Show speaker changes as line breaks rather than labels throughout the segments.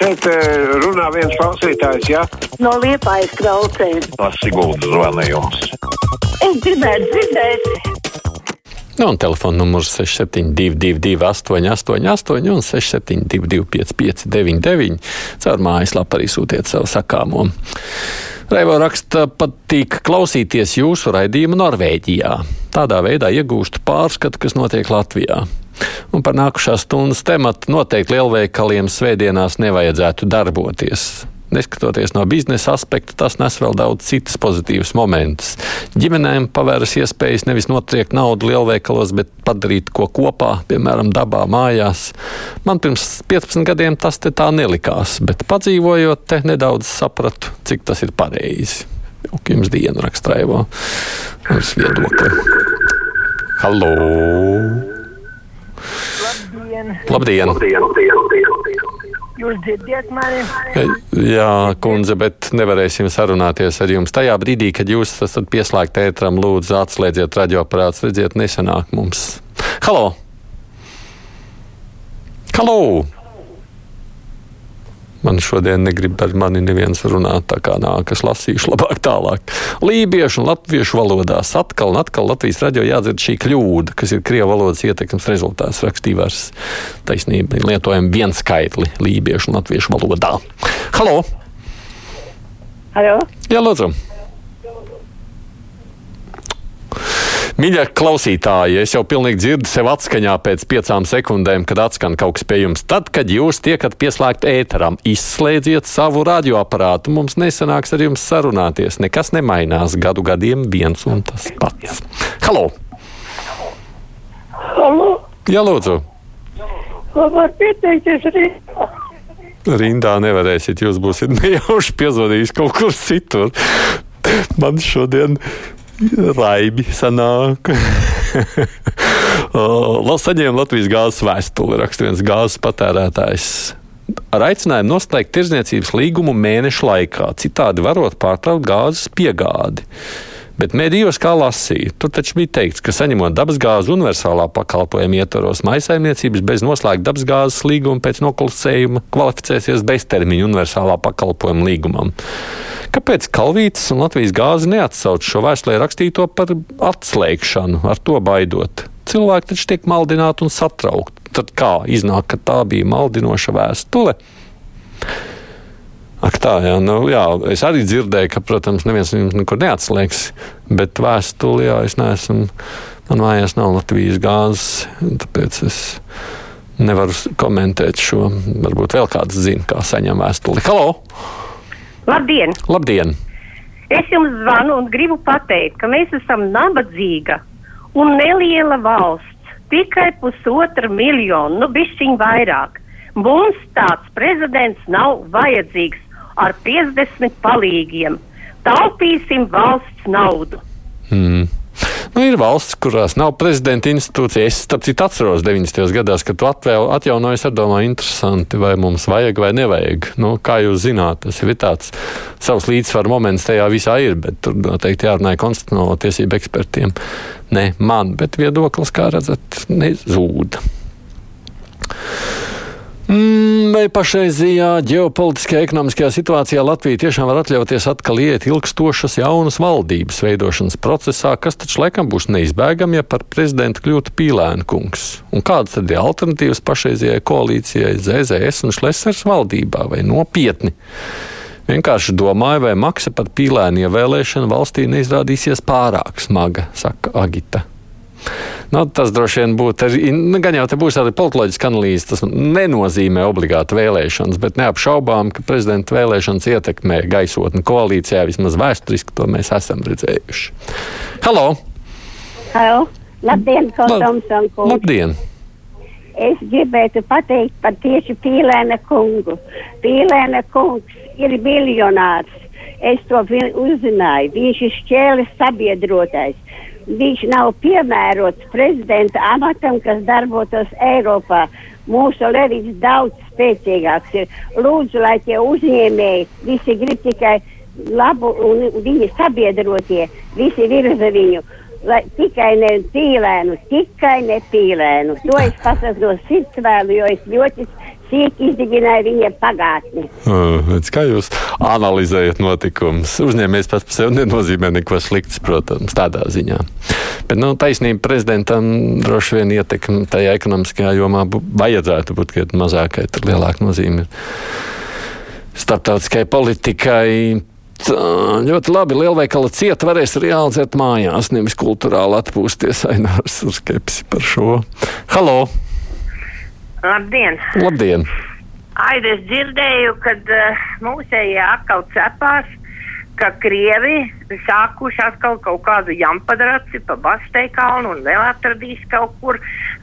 Šeit eh, runā viens klausītājs, jā?
No liepājas kraucēm.
Tas Sigūda zvanījums.
Es gribētu dzirdēt.
Nu, un telefona numurs 6722, 888, un 672, 559, caur mājaslapu arī sūtiet savu sakāmo. Raivo raksta, patīk klausīties jūsu raidījumu Norvēģijā. Tādā veidā iegūstu pārskatu, kas notiek Latvijā. Un par nākušās stundas tematu noteikti lielveikaliem svētdienās nevajadzētu darboties. Neskatoties no biznesa aspekta, tas nes vēl daudz citas pozitīvas momentus. Ģimenēm pavēras iespējas nevis notriekt naudu lielveikalos, bet padarīt ko kopā, piemēram, dabā, mājās. Man pirms 15 gadiem tas te tā nelikās, bet padzīvojot te nedaudz sapratu, cik tas ir pareizi. Jauka jums dienu rakstraivo uz viedokli. Halo!
Labdien!
Labdien!
Jūs dzirdiet mani?
Jā, kundze, bet nevarēsim sarunāties ar jums. Tajā brīdī, kad jūs esat pieslēgti ētram, lūdzu atslēdziet radioaparāts, redziet, nesanāk mums. Halo! Halo! Man šodien negrib ar mani neviens runāt, tā kā nākas lasīšu labāk tālāk. Lībiešu un latviešu valodās atkal un atkal Latvijas radio jādzird šī kļūda, kas ir krievu valodas ietekmes rezultāts rakstīvārs taisnība. Lietojam viens skaitli lībiešu un latviešu valodā. Halo!
Halo?
Jā, lūdzu! Mīļie klausītāji, es jau pilnīgi dzirdu sev atskaņā pēc piecām sekundēm, kad atskan kaut kas pie jums. Tad, kad jūs tiekat pieslēgti ēteram, izslēdziet savu radioaparātu. Mums nesanāks ar jums sarunāties. Nekas nemainās. Gadu gadiem viens un tas pats. Halo!
Halo?
Jā, lūdzu!
Var pieteikties Rīgā?
Rindā nevarēsiet, jūs būsiet nejauši piezvanījis kaut kur citur. Man šodien Raibi sanāk. Saņēma Latvijas gāzes vēstuli, raksta viens gāzes patērētājs. Ar aicinājumu noslēgt tirdzniecības līgumu mēnešu laikā, citādi varot pārtraukt gāzes piegādi. Bet medijos kā lasīja, tur taču bija teikts, ka saņemot dabasgāzes universālā pakalpojuma ietvaros, maisaimniecības bez noslēgta dabasgāzes līguma pēc noklusējuma kvalificēsies beztermiņa universālā pakalpojuma līgumam. Kāpēc Kalvītis un Latvijas gāze neatsauc šo vēstulē rakstīto par atslēgšanu, ar to baidot? Cilvēki taču tiek maldināti un satraukti. Tad kā iznāk, ka tā bija maldinoša vēstule? Ak, tā, jā, nu, jā, es arī dzirdēju, ka, protams, neviens nekur neatslēgs, bet vēstuli, jā, es neesmu, man mājās nav Latvijas gāzes, tāpēc es nevaru komentēt šo. Varbūt vēl kāds zina, kā saņem vēstuli. Halo!
Labdien!
Labdien!
Es jums zvanu un gribu pateikt, ka mēs esam nabadzīga un neliela valsts. Tikai pusotra miljona, nu bišķiņ vairāk. Mums tāds prezidents nav vajadzīgs ar 50 palīgiem. Taupīsim valsts naudu.
Mm. Nu, ir valsts, kurās nav prezidenta institūcija. Es starp citu atceros 90. gados, kad tu atvēl, atjaunojies ar domāju, interesanti, vai mums vajag vai nevajag. Nu, kā jūs zināt, tas ir tāds savs līdzsvaru moments tajā visā ir, bet tur noteikti jārunāja konstitucionālo tiesību ekspertiem. Ne man, bet viedoklis, kā redzat, nezūd. Mm, vai pašreizajā ģeopolitiskajā ekonomiskajā situācijā Latvija tiešām var atļauties atkal iet ilgstošas jaunas valdības veidošanas procesā, kas taču laikam būs neizbēgami, ja par prezidentu kļūtu pīlēna kungs? Un kādas tad ir alternatīvas pašreizajai koalīcijai ZZS un Šlesers valdībā vai nopietni? Vienkārši domāju, vai maksa par pīlēnu ievēlēšanu valstī neizrādīsies pārāk smaga, saka Agita. Nu, tas droši vien būtu arī, nu, gan jau te būs arī politoloģiska analīze. Tas nenozīmē obligāti vēlēšanas, bet neapšaubām, ka prezidenta vēlēšanas ietekmē gaisotni koalīcijā. Vismaz vēsturiski to mēs esam redzējuši. Halo!
Halo! Labdien, Tomson kungs!
Labdien!
Es gribētu pateikt par tieši Pīlēna kungu. Pīlēna kungs ir miljonārs. Es to uzzināju. Viņš ir šķēles sabiedrotais viņš nav piemērots prezidenta amatam, kas darbotos Eiropā. Mūsu Levids daudz spēcīgāks ir. Lūdzu, lai tie uzņēmēji visi grib tikai labu un viņi sabiedrotie, visi virza viņu. Lai tikai ne pīlēnu, tikai ne pīlēnu. To es pasaku no sirds vēlu, jo es ļoti
cik izdibināja viņa pagātni.
Uh, kā jūs analizējat notikumus? Uzņēmējs pats par sevi nenozīmē neko slikts, protams, tādā ziņā. Bet nu, taisnība prezidentam droši vien ietekme tajā ekonomiskajā jomā bū, vajadzētu būt mazākai, tur lielāka nozīme ir starptautiskai politikai. Tā, ļoti labi. Lielveikala cieta varēs realizēt mājās, nevis kultūrāli atpūsties. Ainārs ir skepsi par šo. Halo!
Labdien!
Labdien!
Aidi, es dzirdēju, kad uh, mūsējie atkal cepās, ka Krievi sākuši atkal kaut kādu jampadraci pa Basteikalnu un vēl atradīs kaut kur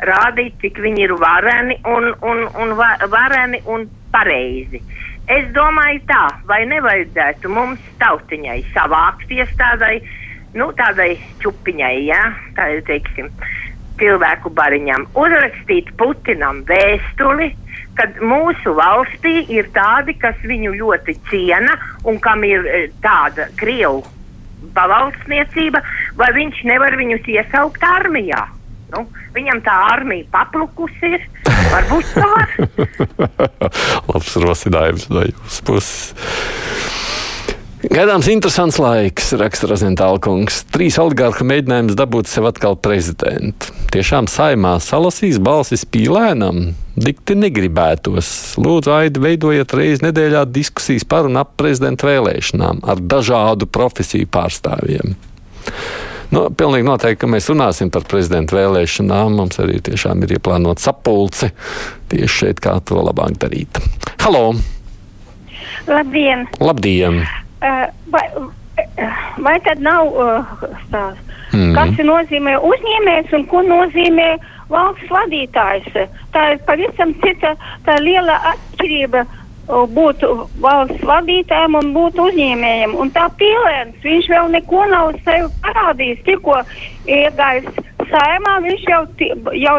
rādīt, cik viņi ir vareni un, un, un va, vareni un pareizi. Es domāju tā, vai nevajadzētu mums tautiņai savākties tādai, nu, tādai čupiņai, jā, ja? tā teiksim, cilvēku bariņam, uzrakstīt Putinam vēstuli, kad mūsu valstī ir tādi, kas viņu ļoti ciena un kam ir tāda Krievu pavalsniecība, vai viņš nevar viņus iesaukt armijā. Nu, viņam tā armija paplukusi ir. Varbūt tā.
Labs rosinājums no jūsu puses. Gaidāms interesants laiks, raksta Razentāla kungs. Trīs oligārhu mēģinājums dabūt sev atkal prezidentu. Tiešām saimā salasīs balsis pīlēnam. Dikti negribētos. Lūdzu, Aidi, veidojiet reizi nedēļā diskusijas par un ap prezidenta vēlēšanām ar dažādu profesiju pārstāvjiem. Nu, pilnīgi noteikti, ka mēs runāsim par prezidenta vēlēšanām. Mums arī tiešām ir ieplānota sapulce tieši šeit, kā to labāk darīt. Halo!
Labdien!
Labdien!
Vai, vai tad nav stāsts? Mm. Kas nozīmē uzņēmējs un ko nozīmē valsts vadītājs? Tā ir pavisam cita, tā liela atšķirība būt valsts vadītājiem un būt uzņēmējiem. Un tā pīlēns, viņš vēl neko nav sev parādījis. Tikko iegājis saimā, viņš jau, jau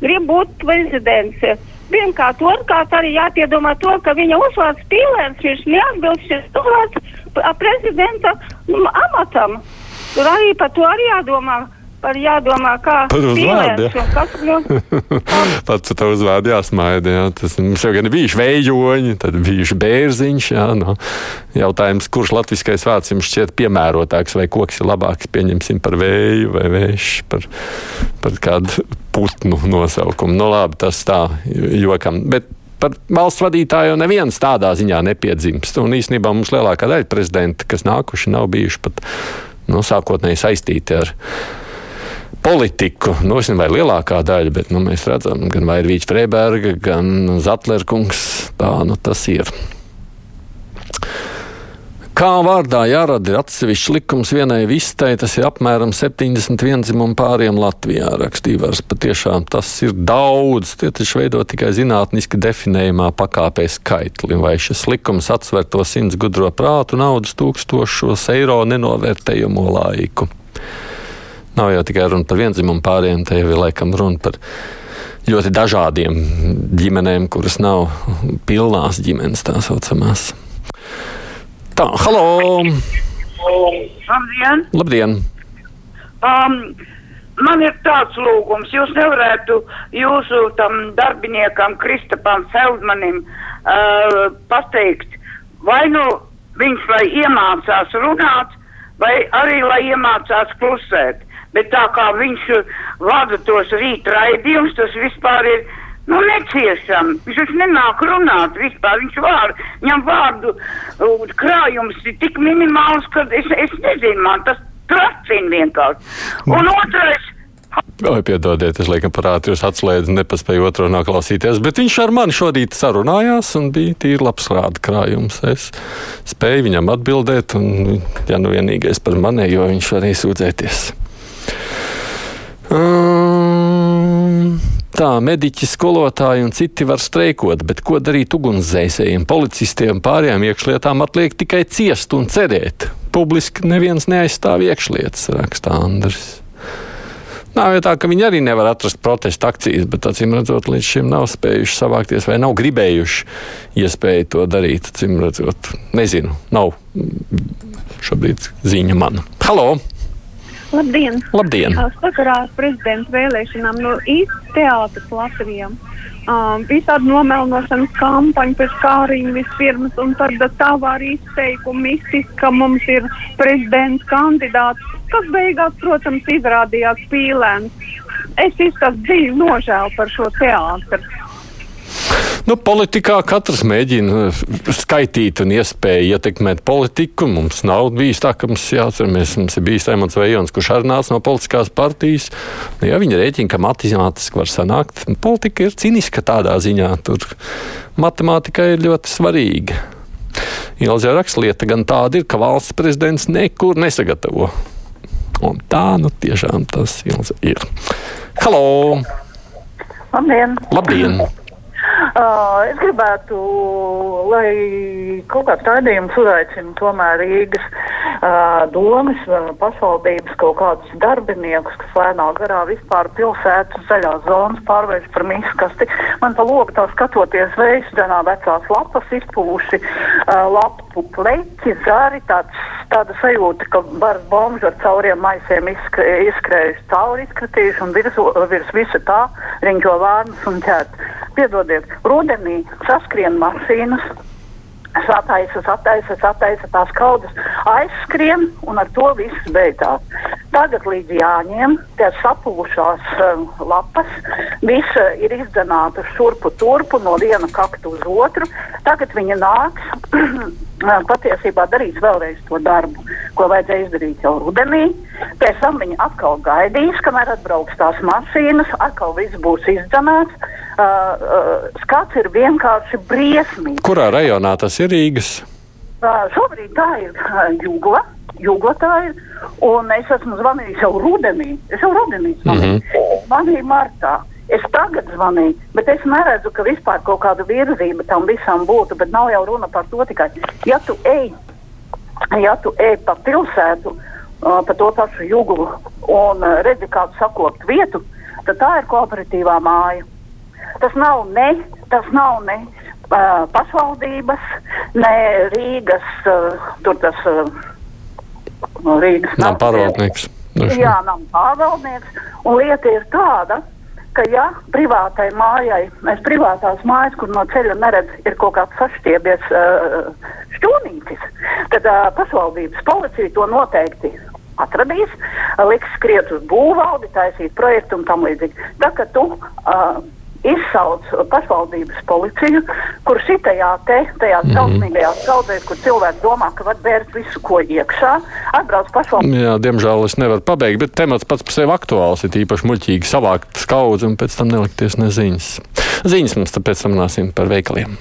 grib būt prezidents. Pirmkārt, otrkārt arī jāpiedomā to, ka viņa uzvārds pīlēns, viņš neatbilst šis uzvārds prezidenta amatam. Tur arī par to arī jādomā par jādomā, kā
par uzvārdu.
Ja. Kas, nu,
Pats tā uzvārdu jāsmaida. Jā. Tas gan bija vējoņi, tad bija bērziņš. Jā, no. Jautājums, kurš latviskais vārds jums šķiet piemērotāks, vai koks ir labāks, pieņemsim par vēju vai vējš, par, par kādu putnu nosaukumu. Nu labi, tas tā jokam. Bet par valsts vadītāju neviens tādā ziņā nepiedzimst. Un īstenībā mums lielākā daļa prezidenta, kas nākuši, nav bijuši pat nu, sākotnēji saistīti ar politiku. Nu, es nezinu, vai lielākā daļa, bet nu, mēs redzam, gan Vairvīķa Freiberga, gan Zatlerkungs. Tā nu tas ir. Kā vārdā jārada ir atsevišķs likums vienai vistai, tas ir apmēram 71 dzimumu pāriem Latvijā. Rakstījās, patiešām tas ir daudz. Tie taču veido tikai zinātniski definējumā pakāpē skaitli. Vai šis likums atsver to simts gudro prātu naudas tūkstošos eiro nenovērtējumu laiku? Nav jau tikai runa par vienzimumu pāriem, te jau ir laikam runa par ļoti dažādiem ģimenēm, kuras nav pilnās ģimenes, tā saucamās. Tā, halo!
Labdien!
Labdien!
Um, man ir tāds lūgums, jūs nevarētu jūsu tam darbiniekam Kristapam Feldmanim uh, pateikt, vai nu viņš lai iemācās runāt, vai arī lai iemācās klusēt. Bet tā kā viņš vada tos rīt raidījumus, tas vispār ir Nu, neciešam. Viņš taču nenāk runāt vispār. Viņš vār, viņam vārdu uh, krājums ir tik minimāls, ka es, es nezinu, man tas tracina vienkārši. Un otrais.
Oi, piedodiet, es laikam parādu, jūs atslēdzu, nepaspēju otru noklausīties, bet viņš ar mani šorīt sarunājās un bija tīri labs rāda krājums. Es spēju viņam atbildēt, un, ja nu vienīgais par manējo, viņš varēja sūdzēties. Um, tā, mediķi, skolotāji un citi var streikot, bet ko darīt ugunsdzēsējiem, policistiem, pārējām iekšlietām atliek tikai ciest un cerēt. Publiski neviens neaizstāv iekšlietas, raksta Andris. Nav jau tā, ka viņi arī nevar atrast protesta akcijas, bet acīm redzot, līdz šim nav spējuši savākties vai nav gribējuši iespēju to darīt. Acīm redzot, nezinu, nav šobrīd ziņa man. Halo!
Labdien!
Labdien!
Sakarā ar prezidenta vēlēšanām no īsts teātris Latvijām. Um, visādi nomelnošanas kampaņa pēc kāriņa vispirms, un tad tāvā arī izteikumi iztikt, ka mums ir prezidents kandidāts, kas beigās, protams, izrādījās pīlēns. Es izsaku dziļu nožēlu par šo teātru.
Nu, politikā katrs mēģina skaitīt un iespēju ietekmēt politiku. Mums nav bijis tā, ka mums jāatcerās, mums ir bijis Raimons Vējons, kurš arī nāca no politiskās partijas. Nu, ja viņi rēķina, ka matemātiski var sanākt, politika ir ciniska tādā ziņā. Tur matemātika ir ļoti svarīga. Ilzē rakstlieta gan tāda ir, ka valsts prezidents nekur nesagatavo. Un tā nu tiešām tas ir. Halo!
Labdien!
Labdien.
Uh, es gribētu, lai kaut kāds raidījums uzaicina tomēr Rīgas uh, domas, uh, pašvaldības kaut kādus darbiniekus, kas lēnā garā vispār pilsētas zaļās zonas pārvērš par miskasti. Man pa logu tā skatoties veiksdanā vecās lapas izpūši, uh, lapu pleķi, zari, tāds, tāda sajūta, ka varas bombas ar cauriem maisiem izskrējuši cauri, izkratījuši un virs, virs visa tā riņķo vārnus un ķēt. Piedodiet, rudenī saskrien mašīnas, sataisa, sataisa, sataisa tās kaudas, aizskrien un ar to viss beidzās. Tagad līdz jāņem tie sapūšās uh, lapas, visa ir izdzenāta šurpu turpu no viena kaktu uz otru. Tagad viņa nāks patiesībā darīs vēlreiz to darbu, ko vajadzēja izdarīt jau rudenī. Pēc tam viņi atkal gaidīs, kamēr atbrauks tās mašīnas, atkal viss būs izdzenāts. Uh, uh, skats ir vienkārši briesmīgs.
Kurā rajonā tas ir Rīgas?
Uh, šobrīd tā ir uh, Jūgla. Jūgla tā ir. Un es esmu zvanījis jau rudenī. Es jau rudenī zvanīju. Mm -hmm. Zvanīju martā. Es tagad zvanīju, bet es neredzu, ka vispār kaut kāda virzība tam visam būtu. Bet nav jau runa par to tikai. Ja tu ej, ja tu ej pa pilsētu, uh, pa to pašu jūglu un uh, redzi kādu sakopt vietu, tad tā ir kooperatīvā māja. Tas nav ne, tas nav ne uh, pašvaldības, ne Rīgas, uh, tur tas uh, Rīgas
nav pārvaldnieks.
Jā, nav pārvaldnieks. Un lieta ir tāda, ka ja privātai mājai, mēs privātās mājas, kur no ceļa neredz, ir kaut kāds saštiebies uh, šķūnītis, tad uh, pašvaldības policija to noteikti atradīs, liks skriet uz būvvaldi, taisīt projektu un tam līdzīgi. Tā kā tu uh, izsauc pašvaldības policiju, kur šitajā te, tajā
Mhm.
drausmīgajā skaudzēs, kur cilvēki domā, ka var bērt visu, ko iekšā, atbrauc pašvaldības.
Jā, diemžēl es nevaru pabeigt, bet temats pats par sevi aktuāls. Ir īpaši muļķīgi savākt skaudzi un pēc tam nelikties neziņas. Ziņas mums tāpēc runāsim par veikaliem.